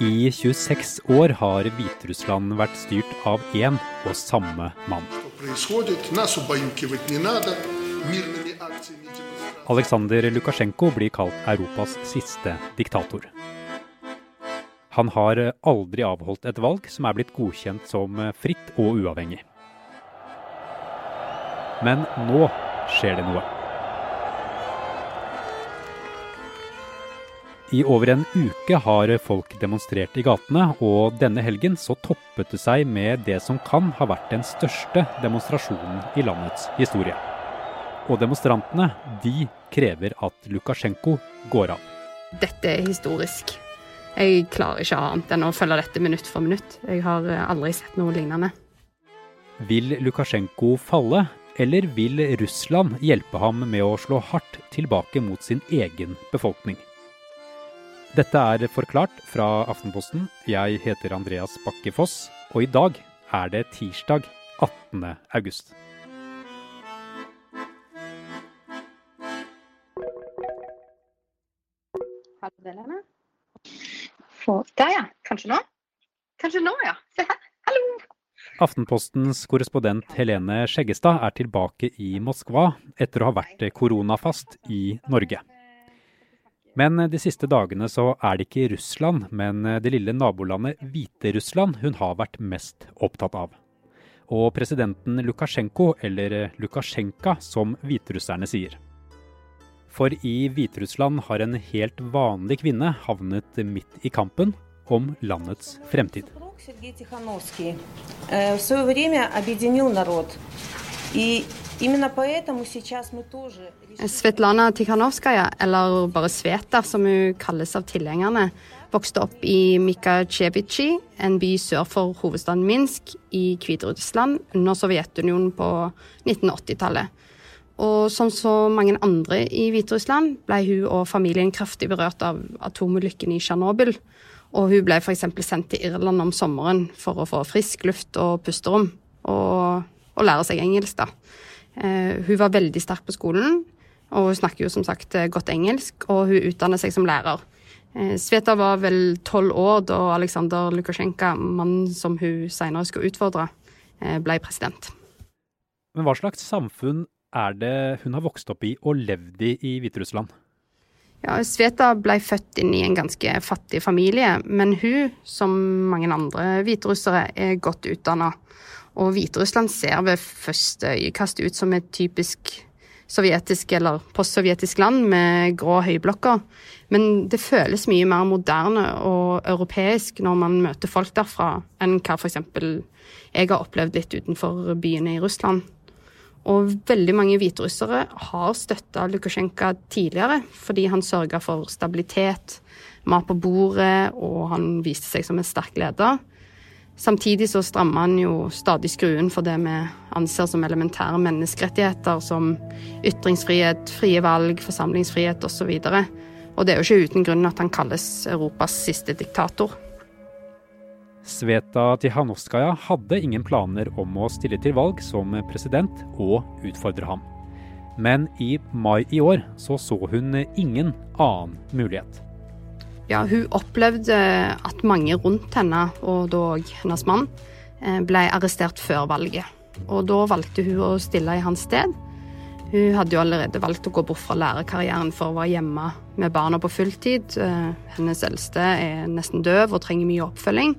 I 26 år har Hviterussland vært styrt av én og samme mann. Aleksandr Lukasjenko blir kalt Europas siste diktator. Han har aldri avholdt et valg som er blitt godkjent som fritt og uavhengig. Men nå skjer det noe. I over en uke har folk demonstrert i gatene, og denne helgen så toppet det seg med det som kan ha vært den største demonstrasjonen i landets historie. Og demonstrantene, de krever at Lukasjenko går av. Dette er historisk. Jeg klarer ikke annet enn å følge dette minutt for minutt. Jeg har aldri sett noe lignende. Vil Lukasjenko falle, eller vil Russland hjelpe ham med å slå hardt tilbake mot sin egen befolkning? Dette er Forklart fra Aftenposten. Jeg heter Andreas Bakke Foss, og i dag er det tirsdag 18. august. Der, ja. Kanskje nå? Kanskje nå, ja. Se her. Hallo! Aftenpostens korrespondent Helene Skjeggestad er tilbake i Moskva etter å ha vært koronafast i Norge. Men de siste dagene så er det ikke Russland, men det lille nabolandet Hviterussland hun har vært mest opptatt av. Og presidenten Lukasjenko, eller Lukasjenka som hviterusserne sier. For i Hviterussland har en helt vanlig kvinne havnet midt i kampen om landets fremtid. Svetlana Tikhanovskaja, eller bare Sveta som hun kalles av tilhengerne, vokste opp i Mikhatsjevitsji, en by sør for hovedstaden Minsk i Hviterussland under Sovjetunionen på 1980-tallet. Og som så mange andre i Hviterussland ble hun og familien kraftig berørt av atomulykken i Tsjernobyl. Og hun ble f.eks. sendt til Irland om sommeren for å få frisk luft og pusterom, og, og lære seg engelsk, da. Eh, hun var veldig sterk på skolen, og hun snakker jo som sagt eh, godt engelsk, og hun utdanner seg som lærer. Eh, Sveta var vel tolv år da Aleksandr Lukasjenko, mannen som hun senere skulle utfordre, ble president. Men hva slags samfunn er det hun har vokst opp i og levd i i Hviterussland? Ja, Sveta ble født inn i en ganske fattig familie, men hun, som mange andre hviterussere, er godt utdanna. Og Hviterussland ser ved første øyekast ut som et typisk sovjetisk eller postsovjetisk land med grå høyblokker. Men det føles mye mer moderne og europeisk når man møter folk derfra, enn hva f.eks. jeg har opplevd litt utenfor byene i Russland. Og veldig mange hviterussere har støtta Lukasjenko tidligere fordi han sørga for stabilitet, mat på bordet, og han viste seg som en sterk leder. Samtidig så strammer han jo stadig skruen for det vi anser som elementære menneskerettigheter, som ytringsfrihet, frie valg, forsamlingsfrihet osv. Og, så og det er jo ikke uten grunn at han kalles Europas siste diktator. Sveta Tihanovskaja hadde ingen planer om å stille til valg som president og utfordre ham. Men i mai i år så, så hun ingen annen mulighet. Ja, hun opplevde at mange rundt henne, og da hennes mann, eh, ble arrestert før valget. Og da valgte hun å stille i hans sted. Hun hadde jo allerede valgt å gå bort fra lærerkarrieren for å være hjemme med barna på fulltid. Eh, hennes eldste er nesten døv og trenger mye oppfølging.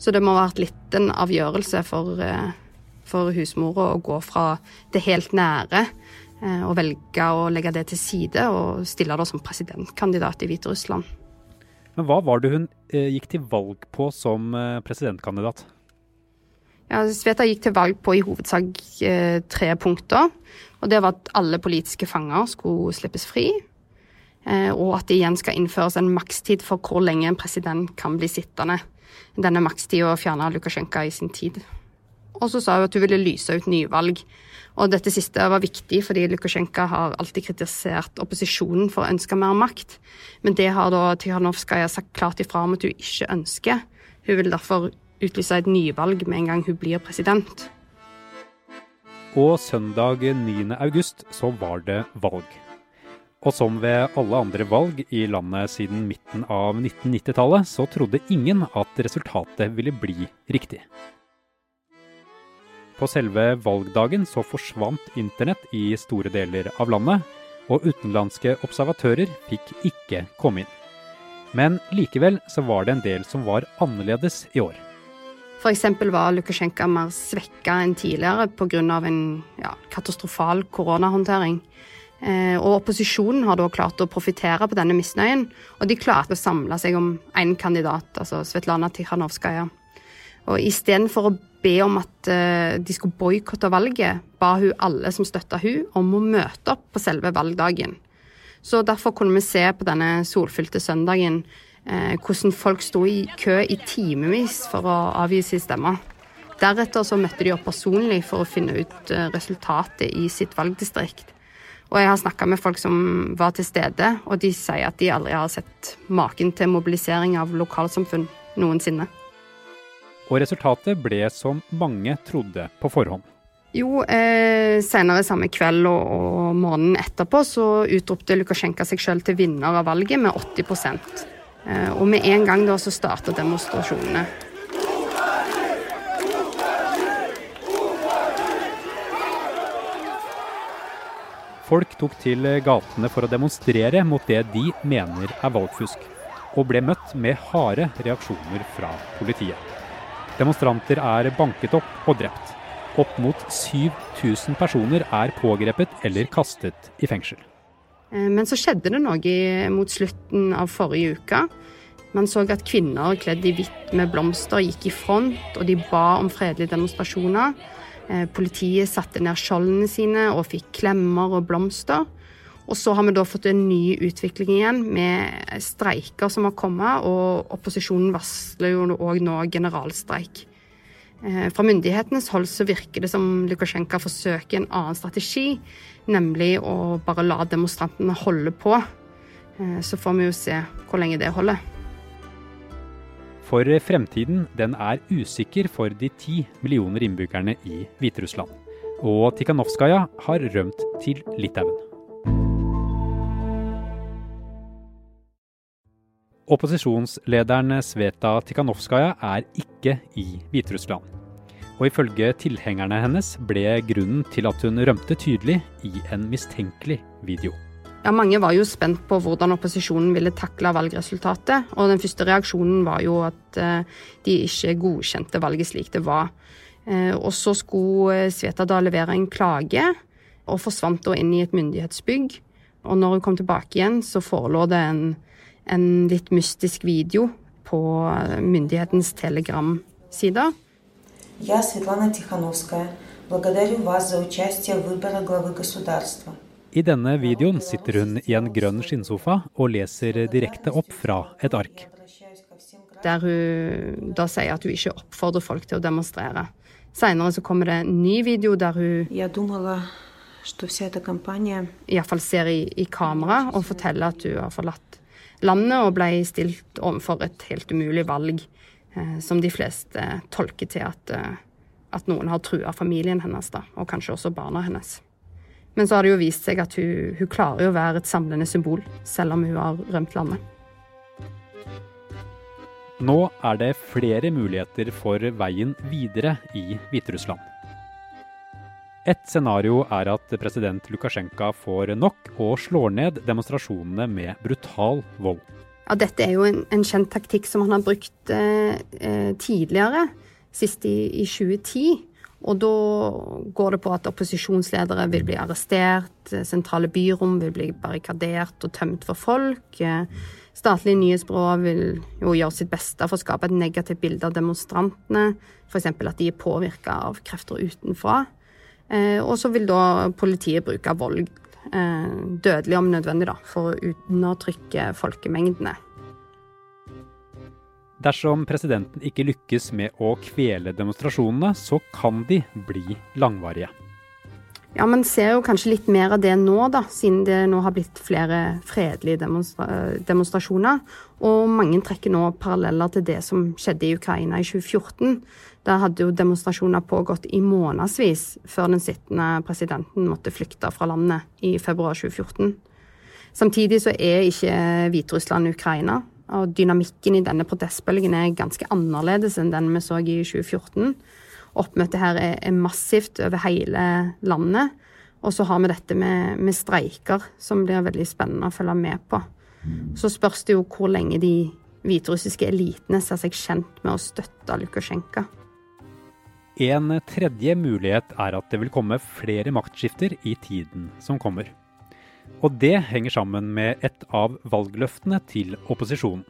Så det må ha vært litt en avgjørelse for, eh, for husmora å gå fra det helt nære og velge å legge det til side og stille det som presidentkandidat i Hviterussland. Men hva var det hun eh, gikk til valg på som eh, presidentkandidat? Ja, Sveta gikk til valg på i hovedsak eh, tre punkter. Og det var at alle politiske fanger skulle slippes fri. Eh, og at det igjen skal innføres en makstid for hvor lenge en president kan bli sittende. Denne makstida fjerna Lukasjenko i sin tid. Og så sa hun at hun ville lyse ut nyvalg. Og dette siste var viktig fordi Lukasjenko har alltid kritisert opposisjonen for å ønske mer makt. Men det har da Tikhanovskaja sagt klart ifra om at hun ikke ønsker. Hun vil derfor utlyse et nyvalg med en gang hun blir president. Og søndag 9. august så var det valg. Og som ved alle andre valg i landet siden midten av 1990-tallet, så trodde ingen at resultatet ville bli riktig. På selve valgdagen så forsvant internett i store deler av landet, og utenlandske observatører fikk ikke komme inn. Men likevel så var det en del som var annerledes i år. F.eks. var Lukasjenko mer svekka enn tidligere pga. en ja, katastrofal koronahåndtering. Eh, og opposisjonen har da klart å profitere på denne misnøyen, og de klarte å samle seg om én kandidat, altså Svetlana Tikhanovskaja. Og istedenfor å be om at uh, de skulle boikotte valget, ba hun alle som støtta hun om å møte opp på selve valgdagen. Så derfor kunne vi se på denne solfylte søndagen uh, hvordan folk sto i kø i timevis for å avgi sin stemme. Deretter så møtte de opp personlig for å finne ut resultatet i sitt valgdistrikt. Og jeg har snakka med folk som var til stede, og de sier at de aldri har sett maken til mobilisering av lokalsamfunn noensinne. Og resultatet ble som mange trodde på forhånd. Jo, eh, senere samme kveld og, og, morgenen etterpå så utropte Lukasjenko seg selv til vinner av valget med 80 eh, Og med en gang da så starta demonstrasjonene. Folk tok til gatene for å demonstrere mot det de mener er valgfusk, og ble møtt med harde reaksjoner fra politiet. Demonstranter er banket opp og drept. Opp mot 7000 personer er pågrepet eller kastet i fengsel. Eh, men så skjedde det noe mot slutten av forrige uke. Man så at kvinner kledd i hvitt med blomster gikk i front, og de ba om fredelige demonstrasjoner. Eh, politiet satte ned skjoldene sine og fikk klemmer og blomster. Og så har vi da fått en ny utvikling igjen med streiker som har kommet, og opposisjonen varsler jo òg nå generalstreik. Eh, fra myndighetenes hold så virker det som Lukasjenko forsøker en annen strategi, nemlig å bare la demonstrantene holde på. Eh, så får vi jo se hvor lenge det holder. For fremtiden den er usikker for de ti millioner innbyggerne i Hviterussland. Og Tikhanovskaja har rømt til Litauen. Opposisjonslederen Sveta Tikhanovskaja er ikke i Hviterussland. Og ifølge tilhengerne hennes ble grunnen til at hun rømte tydelig i en mistenkelig video. Ja, Mange var jo spent på hvordan opposisjonen ville takle valgresultatet. Og den første reaksjonen var jo at eh, de ikke godkjente valget slik det var. Eh, og så skulle Sveta da levere en klage, og forsvant da inn i et myndighetsbygg. Og når hun kom tilbake igjen, så forelå det en en litt mystisk video på myndighetens Telegram-sider. Я, Светлана Тихановская, благодарю вас за участие в выборе главы государства. I denne videoen sitter hun i en grønn skinnsofa og leser direkte opp fra et ark. Der hun da sier at hun ikke oppfordrer folk til å demonstrere. Senere så kommer det en ny video der hun Iallfall ser i, i kamera og forteller at hun har forlatt landet og ble stilt overfor et helt umulig valg, eh, som de fleste tolker til at, eh, at noen har trua familien hennes, da, og kanskje også barna hennes. Men så har det jo vist seg at hun, hun klarer å være et samlende symbol, selv om hun har rømt landet. Nå er det flere muligheter for veien videre i Hviterussland. Et scenario er at president Lukasjenko får nok og slår ned demonstrasjonene med brutal vold. Ja, dette er jo en, en kjent taktikk som han har brukt eh, eh tidligere, sist i, i 2010. Og da går det på at opposisjonsledere vil bli arrestert, sentrale byrom vil bli barrikadert og tømt for folk. Statlige nyhetsbyråer vil jo gjøre sitt beste for å skape et negativt bilde av demonstrantene, f.eks. at de er påvirka av krefter utenfra. Eh, og så vil da politiet bruke vold, eh, dødelig om nødvendig, da, for å undertrykke folkemengdene. Dersom presidenten ikke lykkes med å kvele demonstrasjonene, så kan de bli langvarige. Ja, Man ser jo kanskje litt mer av det nå, da, siden det nå har blitt flere fredelige demonstra demonstrasjoner. Og mange trekker nå paralleller til det som skjedde i Ukraina i 2014. Der hadde jo demonstrasjoner pågått i månedsvis før den sittende presidenten måtte flykte fra landet i februar 2014. Samtidig så er ikke Hviterussland Ukraina. Og dynamikken i denne protestbølgen er ganske annerledes enn den vi så i 2014. Oppmøtet her er, er massivt over hele landet. Og så har vi dette med, med, streiker, som blir veldig spennende å følge med på. Så spørs det jo hvor lenge de hviterussiske elitene ser seg kjent med å støtte Lukasjenko. En tredje mulighet er at det vil komme flere maktskifter i tiden som kommer. Og det henger sammen med et av valgløftene til opposisjonen.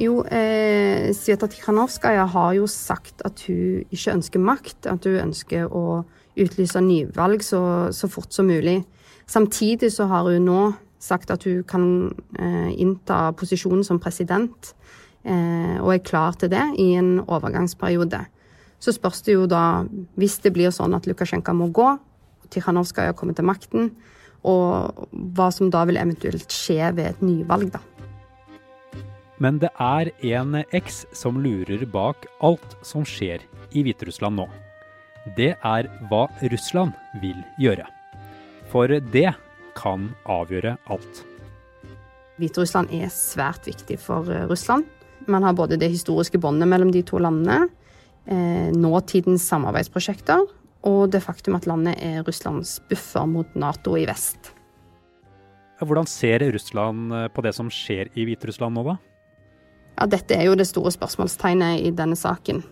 Jo, eh, Sveta Tikhanovskaja har jo sagt at hun ikke ønsker makt, at hun ønsker å utlyse nyvalg så, så fort som mulig. Samtidig så har hun nå sagt at hun kan eh, innta posisjonen som president, eh, og er klar til det i en overgangsperiode. Så spørs det jo da, hvis det blir sånn at Lukasjenko må gå, Tikhanovskaja kommer til makten, og hva som da vil eventuelt skje ved et nyvalg, da. Men det er en X som lurer bak alt som skjer i Hviterussland nå. Det er hva Russland vil gjøre. For det kan avgjøre alt. Hviterussland er svært viktig for eh, Russland. Man har både det historiske båndet mellom de to landene, eh, nåtidens samarbeidsprosjekter og det faktum at landet er Russlands buffer mot Nato i vest. Hvordan ser Russland eh, på det som skjer i Hviterussland nå, da? Ja, Dette er jo det store spørsmålstegnet i denne saken.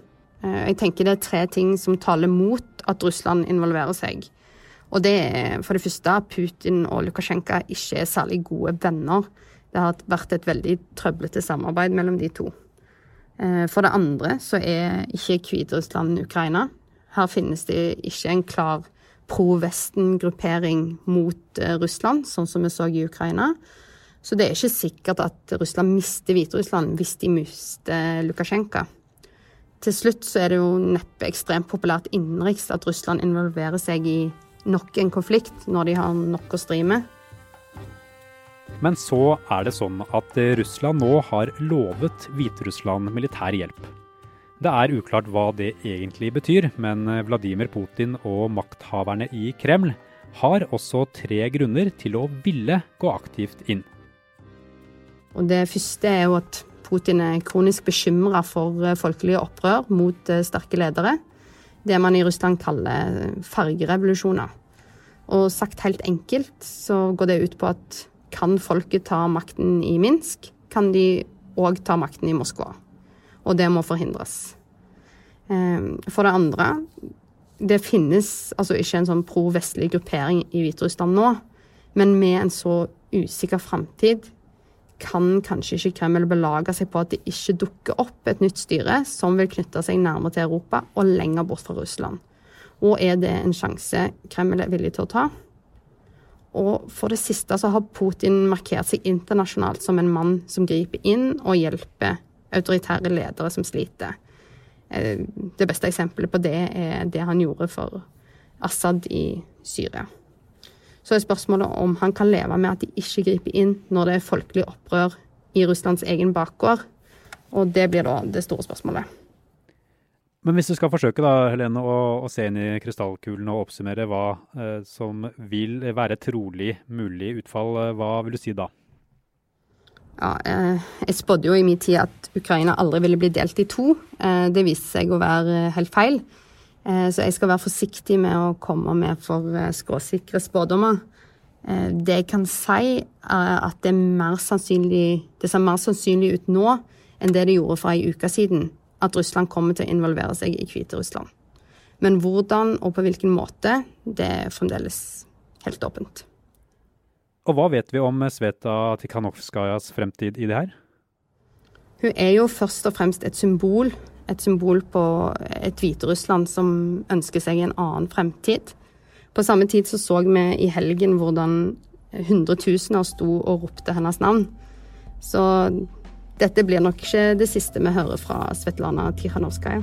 Eh, jeg tenker det er tre ting som taler mot at Russland involverer seg. Og det er for det første at Putin og Lukasjenko ikke er særlig gode venner. Det har vært et veldig trøblete samarbeid mellom de to. Eh, for det andre så er ikke Hviterussland Ukraina. Her finnes det ikke en klar pro-Vesten-gruppering mot eh, Russland, sånn som vi så i Ukraina. Så det er ikke sikkert at Russland mister Hviterussland hvis de mister Lukasjenko. Til slutt så er det jo neppe ekstremt populært innenriks at Russland involverer seg i nok en konflikt når de har nok å stri med. Men så er det sånn at Russland nå har lovet Hviterussland militær hjelp. Det er uklart hva det egentlig betyr, men Vladimir Putin og makthaverne i Kreml har også tre grunner til å ville gå aktivt inn. Og Det første er jo at Putin er kronisk bekymra for eh, folkelige opprør mot eh, sterke ledere. Det man i Russland kaller fargerevolusjoner. Og sagt helt enkelt så går det ut på at kan folket ta makten i Minsk, kan de òg ta makten i Moskva. Og det må forhindres. Ehm, for det andre, det finnes altså ikke en sånn pro-vestlig gruppering i Hviterussland nå, men med en så usikker framtid kan kanskje ikke Kreml belage seg på at det ikke dukker opp et nytt styre som vil knytte seg nærmere til Europa og lenger bort fra Russland. Og er det en sjanse Kreml er villig til å ta? Og for det siste så har Putin markert seg internasjonalt som en mann som griper inn og hjelper autoritære ledere som sliter. Eh, det beste eksempelet på det er det han gjorde for Assad i Syria. Så er spørsmålet om han kan leve med at de ikke griper inn når det er folkelig opprør i Russlands egen bakgård. Og det blir da det store spørsmålet. Men hvis du skal forsøke da, Helene, å, å se inn i krystallkulen og oppsummere hva eh, som vil være trolig mulig utfall, eh, hva vil du si da? Ja, eh, jeg spådde jo i min tid at Ukraina aldri ville bli delt i to. Eh, det viste seg å være helt feil. Eh, så jeg skal være forsiktig med å komme med for eh, skråsikre spådommer. Eh, det jeg kan si, er at det, det ser mer sannsynlig ut nå enn det det gjorde for ei uke siden, at Russland kommer til å involvere seg i Hviterussland. Men hvordan og på hvilken måte, det er fremdeles helt åpent. Og hva vet vi om Sveta Tikhanovskajas fremtid i det her? Hun er jo først og fremst et symbol et symbol på et Hviterussland som ønsker seg en annen fremtid. På samme tid så, så vi i helgen hvordan hundretusener sto og ropte hennes navn. Så dette blir nok ikke det siste vi hører fra Svetlana Tikhanovskaja.